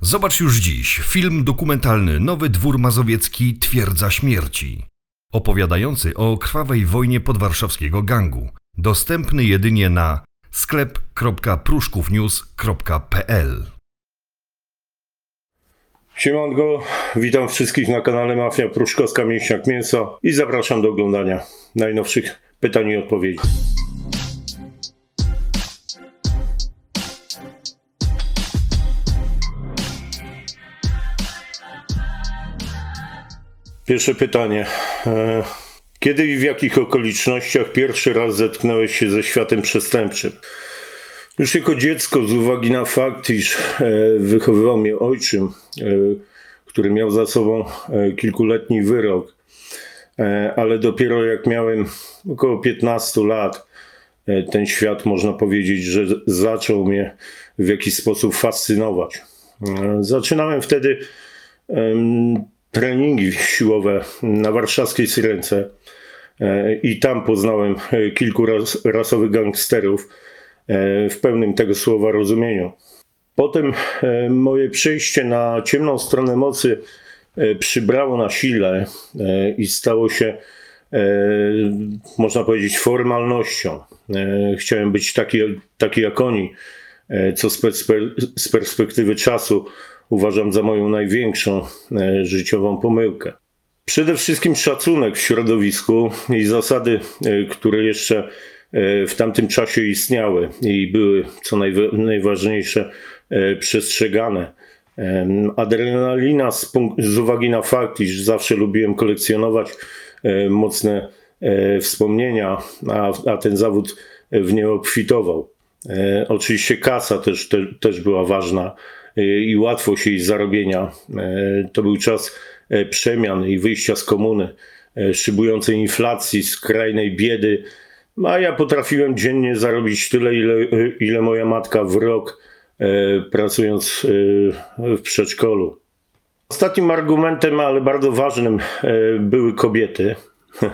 Zobacz już dziś film dokumentalny Nowy Dwór Mazowiecki Twierdza Śmierci, opowiadający o krwawej wojnie podwarszawskiego gangu, dostępny jedynie na sklep.pruszkównews.pl Siemanko, witam wszystkich na kanale Mafia Pruszkowska Mięśniak Mięso i zapraszam do oglądania najnowszych pytań i odpowiedzi. Pierwsze pytanie. E, Kiedy i w jakich okolicznościach pierwszy raz zetknąłeś się ze światem przestępczym? Już jako dziecko, z uwagi na fakt, iż e, wychowywał mnie ojczym, e, który miał za sobą kilkuletni wyrok, ale dopiero jak miałem około 15 lat, ten świat, można powiedzieć, że zaczął mnie w jakiś sposób fascynować. Zaczynałem wtedy treningi siłowe na warszawskiej Syrence e, i tam poznałem e, kilku ras, rasowych gangsterów e, w pełnym tego słowa rozumieniu. Potem moje przejście na ciemną stronę mocy przybrało na sile i stało się, można powiedzieć, formalnością. Chciałem być taki, taki jak oni, co z perspektywy czasu uważam za moją największą e, życiową pomyłkę. Przede wszystkim szacunek w środowisku i zasady, e, które jeszcze e, w tamtym czasie istniały i były, co najwa- najważniejsze, przestrzegane. Adrenalina z, z uwagi na fakt, iż zawsze lubiłem kolekcjonować mocne wspomnienia, a, a ten zawód w nie obfitował. Oczywiście kasa też, te, też była ważna i łatwość zarobienia. E, To był czas e, przemian i wyjścia z komuny, e, szybującej inflacji, skrajnej biedy. A ja potrafiłem dziennie zarobić tyle, ile, ile moja matka w rok, e, pracując e, w przedszkolu. Ostatnim argumentem, ale bardzo ważnym, e, były kobiety.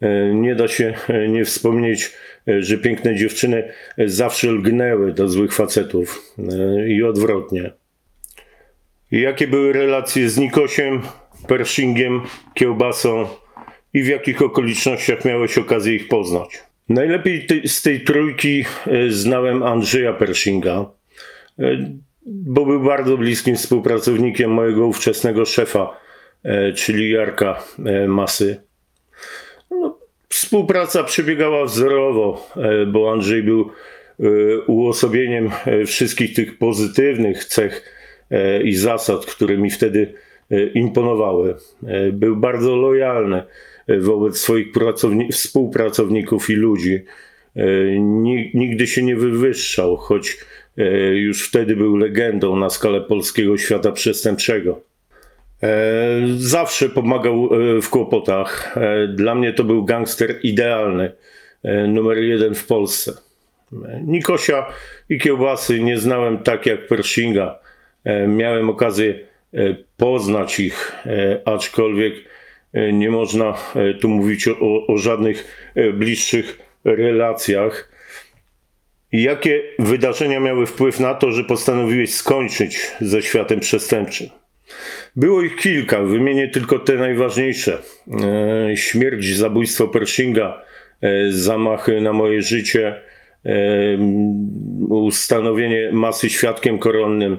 E, Nie da się e, nie wspomnieć, e, że piękne dziewczyny zawsze lgnęły do złych facetów e, i odwrotnie. Jakie były relacje z Nikosiem, Pershingiem, Kiełbasą i w jakich okolicznościach miałeś okazję ich poznać? Najlepiej ty- z tej trójki e, znałem Andrzeja Pershinga, e, bo był bardzo bliskim współpracownikiem mojego ówczesnego szefa, czyli Jarka Masy. No, współpraca przebiegała wzorowo, e, bo Andrzej był e, uosobieniem e, wszystkich tych pozytywnych cech i zasad, które mi wtedy imponowały. Był bardzo lojalny wobec swoich pracowni- współpracowników i ludzi. Ni- Nigdy się nie wywyższał, choć już wtedy był legendą na skalę polskiego świata przestępczego. E, Zawsze pomagał e, w kłopotach. E, Dla mnie to był gangster idealny, numer jeden w Polsce. Nikosia i kiełbasy nie znałem tak jak Pershinga. Miałem okazję poznać ich, aczkolwiek nie można tu mówić o, o, żadnych bliższych relacjach. Jakie wydarzenia miały wpływ na to, że postanowiłeś skończyć ze światem przestępczym? Było ich kilka, wymienię tylko te najważniejsze. E, śmierć, zabójstwo Pershinga, e, zamachy na moje życie, e, ustanowienie masy świadkiem koronnym,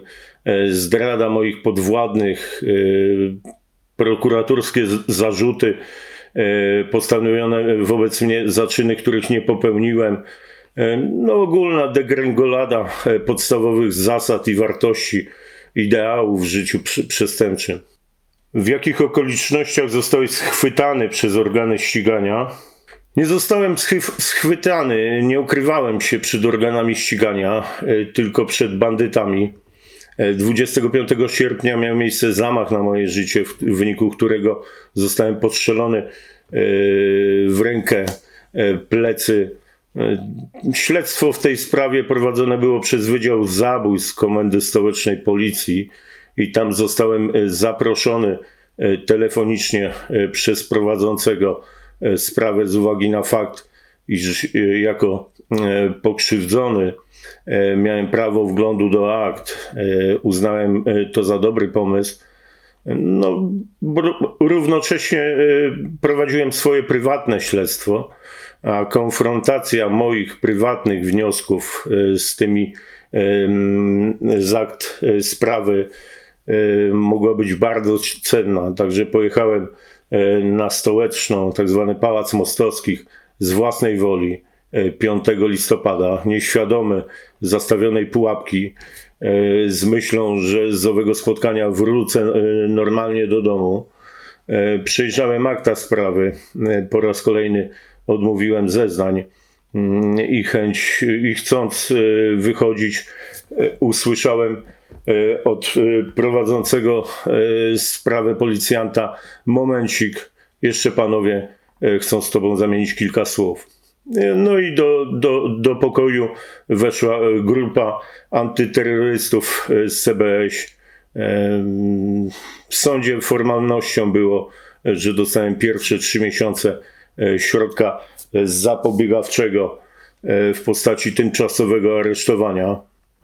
zdrada moich podwładnych, prokuratorskie zarzuty e, postawione wobec mnie za czyny, których nie popełniłem. No, ogólna degrengolada podstawowych zasad i wartości, ideałów w życiu przestępczym. W jakich okolicznościach zostałeś schwytany przez organy ścigania? Nie zostałem schwytany, nie ukrywałem się przed organami ścigania, e, tylko przed bandytami. E, 25 sierpnia miał miejsce zamach na moje życie, w wyniku którego zostałem postrzelony e, w rękę, e, plecy. E, Śledztwo w tej sprawie prowadzone było przez Wydział Zabójstw Komendy Stołecznej Policji i tam zostałem e, zaproszony e, telefonicznie przez prowadzącego sprawę z uwagi na fakt, iż jako pokrzywdzony miałem prawo wglądu do akt. Uznałem to za dobry pomysł. No, równocześnie prowadziłem swoje prywatne śledztwo, a konfrontacja moich prywatnych wniosków e, z tymi z akt e, sprawy e, mogła być bardzo cenna. Także pojechałem na stołeczną, tak zwany Pałac Mostowskich z własnej woli e, 5 listopada, nieświadomy zastawionej pułapki, z myślą, że z owego spotkania wrócę normalnie do domu. Przejrzałem akta sprawy. Po raz kolejny odmówiłem zeznań mm, i chęć, i chcąc e, wychodzić, e, usłyszałem e, od prowadzącego sprawę policjanta: Momencik, jeszcze panowie chcą z tobą zamienić kilka słów. No i do, do, do pokoju weszła grupa antyterrorystów z CBŚ. W sądzie formalnością było, że dostałem pierwsze trzy miesiące środka e, zapobiegawczego e, w postaci tymczasowego aresztowania.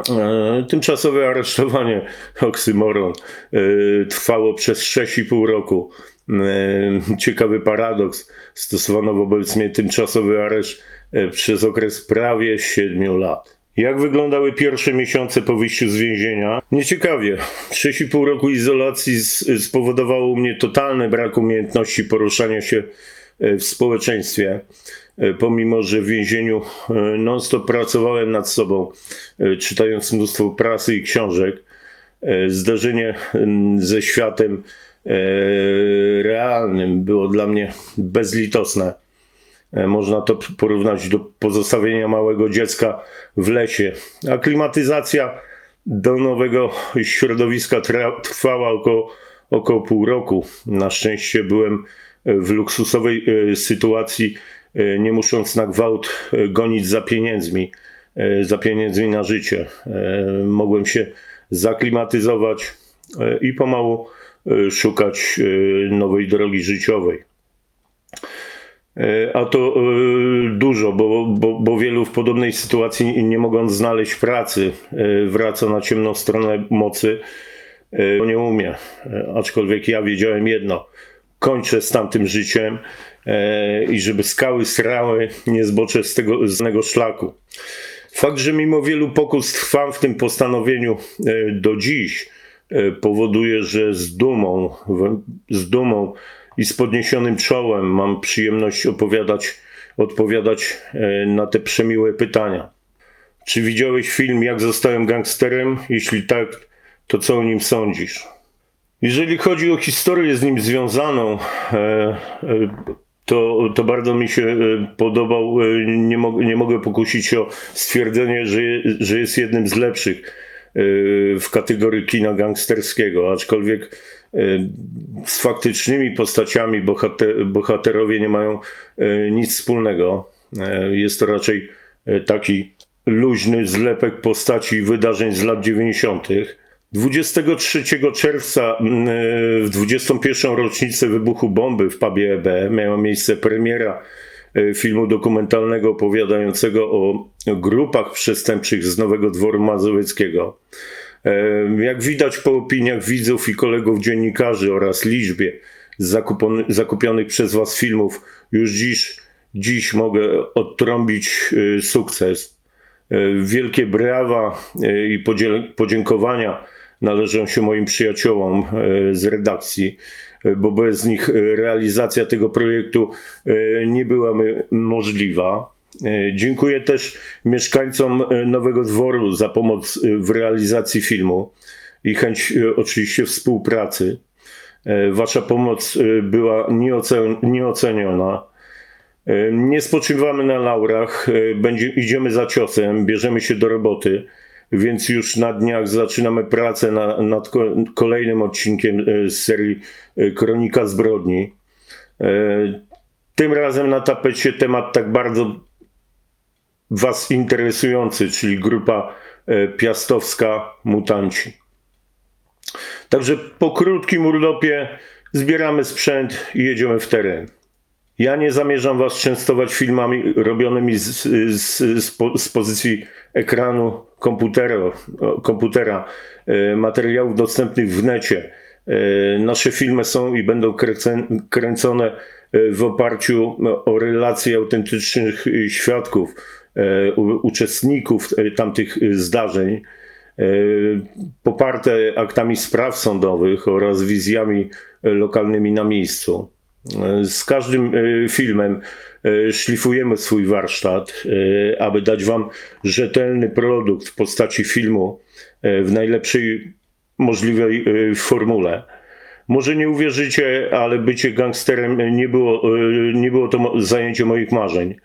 E, Tymczasowe aresztowanie, oksymoron, trwało przez 6,5 roku. Ciekawy paradoks. Stosowano wobec mnie tymczasowy areszt przez okres prawie 7 lat. Jak wyglądały pierwsze miesiące po wyjściu z więzienia? Nieciekawie. 6,5 roku izolacji spowodowało u mnie totalny brak umiejętności poruszania się w społeczeństwie. E, Pomimo, że w więzieniu e, non-stop pracowałem nad sobą, e, czytając mnóstwo prasy i książek, e, zdarzenie ze światem e, realnym było dla mnie bezlitosne. E, Można to porównać do pozostawienia małego dziecka w lesie. Aklimatyzacja do nowego środowiska trwała około, około pół roku. Na szczęście byłem e, w luksusowej e, sytuacji, e, nie musząc na gwałt e, gonić za pieniędzmi, za pieniędzmi na życie. Mogłem się zaklimatyzować i pomału szukać nowej drogi życiowej. A to dużo, bo, bo, bo wielu w podobnej sytuacji, nie mogąc znaleźć pracy, wraca na ciemną stronę mocy, bo nie umie. Aczkolwiek ja wiedziałem jedno: kończę z tamtym życiem e, i żeby skały srały, nie zboczę z tego znanego szlaku. Fakt, że mimo wielu pokus trwam w tym postanowieniu e, do dziś, e, powoduje, że z dumą, w- z dumą i z podniesionym czołem mam przyjemność opowiadać, odpowiadać e, na te przemiłe pytania. Czy widziałeś film Jak zostałem gangsterem? Jeśli tak, to co o nim sądzisz? Jeżeli chodzi o historię z nim związaną, e, e, to, to bardzo mi się e, podobał. Nie, mo- nie mogę pokusić o stwierdzenie, że, że jest jednym z lepszych w kategorii kina gangsterskiego, aczkolwiek z faktycznymi postaciami bohater, bohaterowie nie mają nic wspólnego. Jest to raczej taki luźny zlepek postaci i wydarzeń z lat 90. 23 czerwca mm, w 21. rocznicę wybuchu bomby w pubie EB miała miejsce premiera e, filmu dokumentalnego opowiadającego o grupach przestępczych z Nowego Dworu Mazowieckiego. E, Jak widać po opiniach widzów i kolegów dziennikarzy oraz liczbie zakupionych przez Was filmów, już dziś, dziś mogę odtrąbić e, sukces. E, Wielkie brawa e, i podziękowania należą się moim przyjaciołom e, z redakcji, e, bo bez nich e, realizacja tego projektu nie byłaby możliwa. Dziękuję też mieszkańcom Nowego Dworu za pomoc w realizacji filmu i chęć oczywiście współpracy. Wasza pomoc była nieocen- nieoceniona. Nie spoczywamy na laurach, będzie, idziemy za ciosem, bierzemy się do roboty, więc już na dniach zaczynamy pracę na, nad ko- kolejnym odcinkiem e, z serii e, Kronika Zbrodni. E, Tym razem na tapecie temat tak bardzo Was interesujący, czyli grupa piastowska Mutanci. Także po krótkim urlopie zbieramy sprzęt i jedziemy w teren. Ja nie zamierzam was częstować filmami robionymi z, z, z, z pozycji ekranu komputera, komputera e, materiałów dostępnych w necie. E, Nasze filmy są i będą kręcone e, w oparciu o relacje autentycznych świadków, uczestników tamtych zdarzeń, poparte aktami spraw sądowych oraz wizjami lokalnymi na miejscu. Z każdym filmem szlifujemy swój warsztat, e, aby dać Wam rzetelny produkt w postaci filmu e, w najlepszej możliwej e, formule. Może nie uwierzycie, ale bycie gangsterem nie było, e, nie było to zajęcie moich marzeń.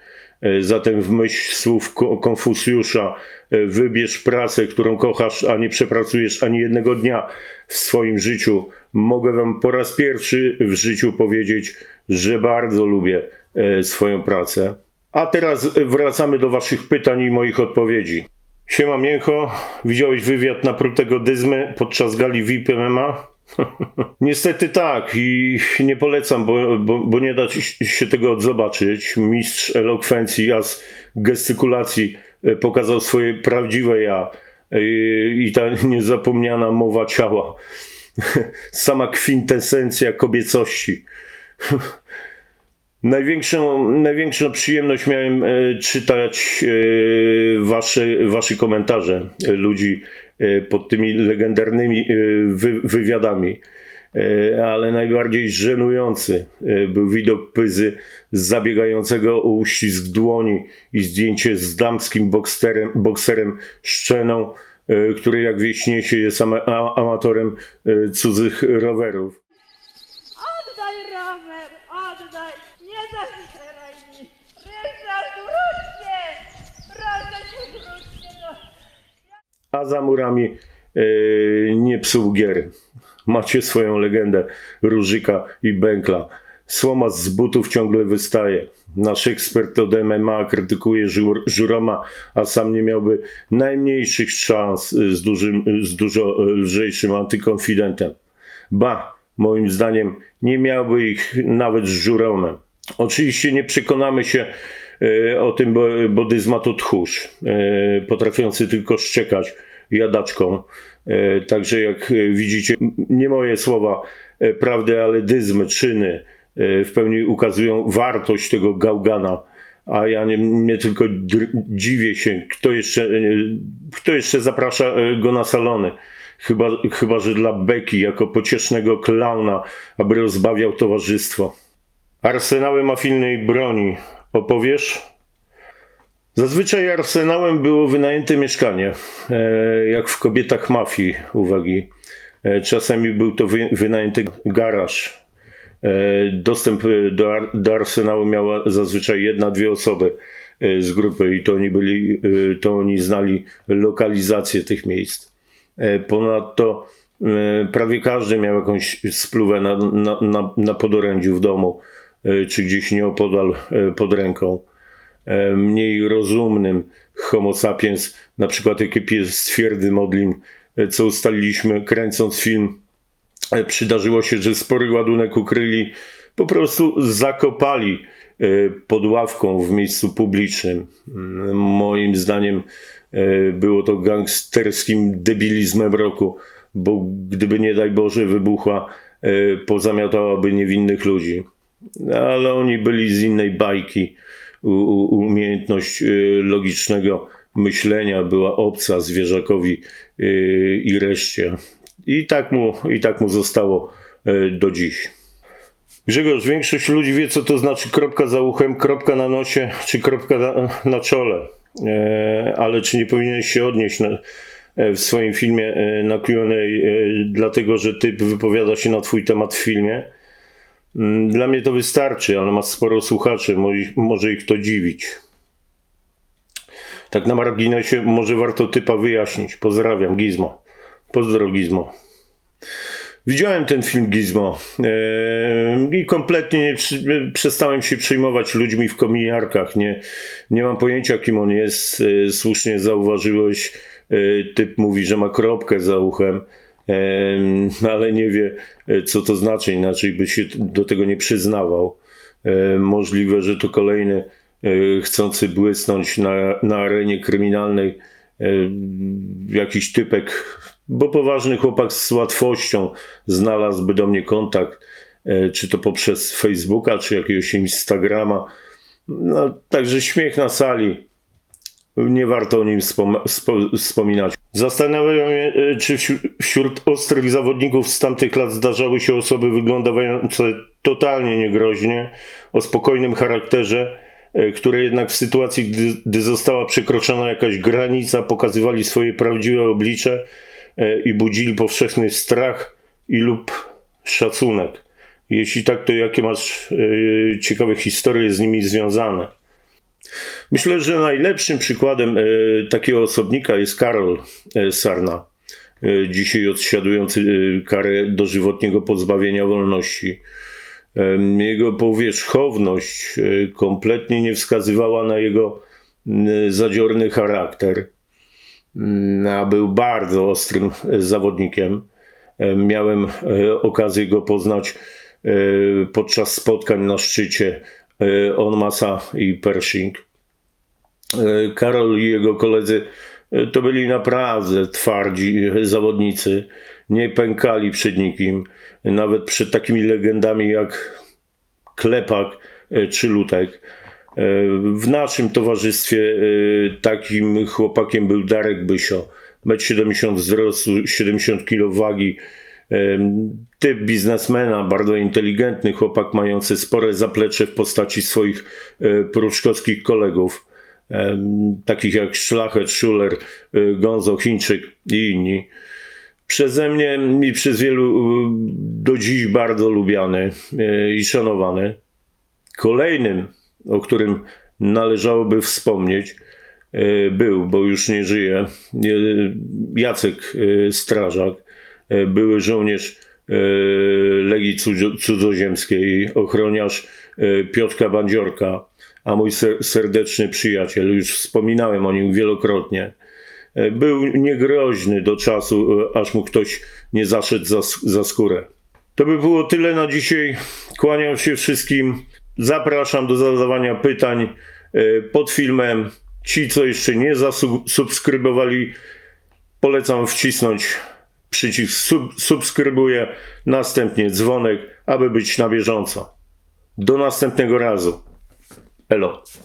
E, Zatem w myśl słów Ko- Konfucjusza, e, wybierz pracę, którą kochasz, a nie przepracujesz ani jednego dnia w swoim życiu. Mogę wam po raz pierwszy w życiu powiedzieć, że bardzo lubię e, swoją pracę. A teraz wracamy do waszych pytań i moich odpowiedzi. Siema Mięcho, widziałeś wywiad na prutego dyzmy podczas gali VIP MMA? Niestety tak i nie polecam, bo, bo, bo nie da się tego zobaczyć. Mistrz elokwencji, a z gestykulacji e, pokazał swoje prawdziwe ja e, i ta niezapomniana mowa ciała. Sama kwintesencja kobiecości. Największą, największą przyjemność miałem e, czytać e, wasze, wasze komentarze e, ludzi pod tymi legendarnymi wy, wywiadami. Ale najbardziej żenujący był widok pyzy zabiegającego o uścisk dłoni i zdjęcie z damskim bokserem, bokserem Szczeną, który jak wieśniesie jest amatorem cudzych rowerów. A za murami e, nie psuł gier. Macie swoją legendę Różyka i Bękla. Słoma z butów ciągle wystaje. Nasz ekspert od MMA krytykuje żur, żuroma, a sam nie miałby najmniejszych szans z, dużym, z dużo e, lżejszym antykonfidentem. Ba, moim zdaniem nie miałby ich nawet z żuromem. Oczywiście nie przekonamy się e, o tym, bo, bo dyzma to tchórz, potrafiący tylko szczekać jadaczką. E, Także jak e, widzicie, nie moje słowa e, prawdy, ale dyzmy, czyny w pełni ukazują wartość tego gałgana. A ja nie, nie tylko dziwię się, kto jeszcze, kto jeszcze zaprasza go na salony. Chyba, chyba, że dla Beki, jako pociesznego klauna, aby rozbawiał towarzystwo. Arsenały mafijnej broni. Opowiesz? Zazwyczaj arsenałem było wynajęte mieszkanie, e, jak w kobietach mafii, uwagi. E, Czasami był to wy, wynajęty garaż. E, Dostęp do, ar- do arsenału miała zazwyczaj jedna, dwie osoby z grupy i to oni, byli, to oni znali lokalizację tych miejsc. Ponadto prawie każdy miał jakąś spluwę na, na, na, na podorędziu w domu, czy gdzieś nieopodal pod ręką. E, Mniej rozumnym homo sapiens, na przykład jak pies twierdzy modlin, e, co ustaliliśmy kręcąc film, e, przydarzyło się, że spory ładunek ukryli, po prostu zakopali pod ławką w miejscu publicznym. Mm, Moim zdaniem było to gangsterskim debilizmem roku, bo gdyby nie daj Boże wybuchła, pozamiatałaby niewinnych ludzi. Ale oni byli z innej bajki. Umiejętność e, logicznego myślenia była obca zwierzakowi e, i reszcie. I tak mu, i tak mu zostało e, do dziś. Grzegorz, większość ludzi wie, co to znaczy kropka za uchem, kropka na nosie, czy kropka na, na czole. E, ale czy nie powinieneś się odnieść na, e, w swoim filmie e, na Q&A, e, dlatego że typ wypowiada się na twój temat w filmie? Mm, Dla mnie to wystarczy, ale ma sporo słuchaczy, mo- może ich to dziwić. Tak na marginesie może warto typa wyjaśnić. Pozdrawiam, Gizmo. Pozdro, Gizmo. Widziałem ten film Gizmo e, i kompletnie nie przestałem się przejmować ludźmi w kominiarkach. Nie, nie mam pojęcia, kim on jest. E, słusznie zauważyłeś, e, typ mówi, że ma kropkę za uchem, ale nie wie, e, co to znaczy, inaczej by się do tego nie przyznawał. E, Możliwe, że to kolejny e, chcący błysnąć na, na arenie kryminalnej jakiś typek, bo poważny chłopak z łatwością znalazłby do mnie kontakt, czy to poprzez Facebooka, czy jakiegoś Instagrama. No, także śmiech na sali. Nie warto o nim wspom- spo- wspominać. Zastanawiam się, e, czy wśród, ostrych zawodników z tamtych lat zdarzały się osoby wyglądające totalnie niegroźnie, o spokojnym charakterze, e, które jednak w sytuacji, gdy, gdy została przekroczona jakaś granica, pokazywali swoje prawdziwe oblicze e, i budzili powszechny strach i lub szacunek. Jeśli tak, to jakie masz ciekawe historie z nimi związane? Myślę, że najlepszym przykładem e, takiego osobnika jest Karol e, Sarna, e, dzisiaj odsiadujący karę dożywotniego pozbawienia wolności. Jego powierzchowność kompletnie nie wskazywała na jego zadziorny charakter, a był bardzo ostrym zawodnikiem. Miałem okazję go poznać podczas spotkań na szczycie Onmasa i Pershing. E, Karol i jego koledzy e, to byli naprawdę twardzi zawodnicy. Nie pękali przed nikim, nawet przed takimi legendami jak Klepak e, czy Lutek. E, W naszym towarzystwie e, takim chłopakiem był Darek Bysio. 1,70 m wzrostu, 70 kg wagi. Typ biznesmena, bardzo inteligentny chłopak, mający spore zaplecze w postaci swoich e, pruszkowskich kolegów, takich jak Szlachet, Schuler, e, Gonzo, Chińczyk i inni. Przeze mnie i przez wielu do dziś bardzo lubiany e, i szanowany. Kolejnym, o którym należałoby wspomnieć, był, bo już nie żyje, Jacek Strażak, były żołnierz e, Legii Cudzo- Cudzoziemskiej, ochroniarz e, Piotrka Bandziorka, a mój ser- serdeczny przyjaciel, już wspominałem o nim wielokrotnie. E, Był niegroźny do czasu, e, aż mu ktoś nie zaszedł za, za skórę. To by było tyle na dzisiaj. Kłaniam się wszystkim. Zapraszam do zadawania pytań e, pod filmem. Ci, co jeszcze nie zasubskrybowali, polecam wcisnąć przycisk sub, subskrybuję, następnie dzwonek, aby być na bieżąco. Do następnego razu. Elo.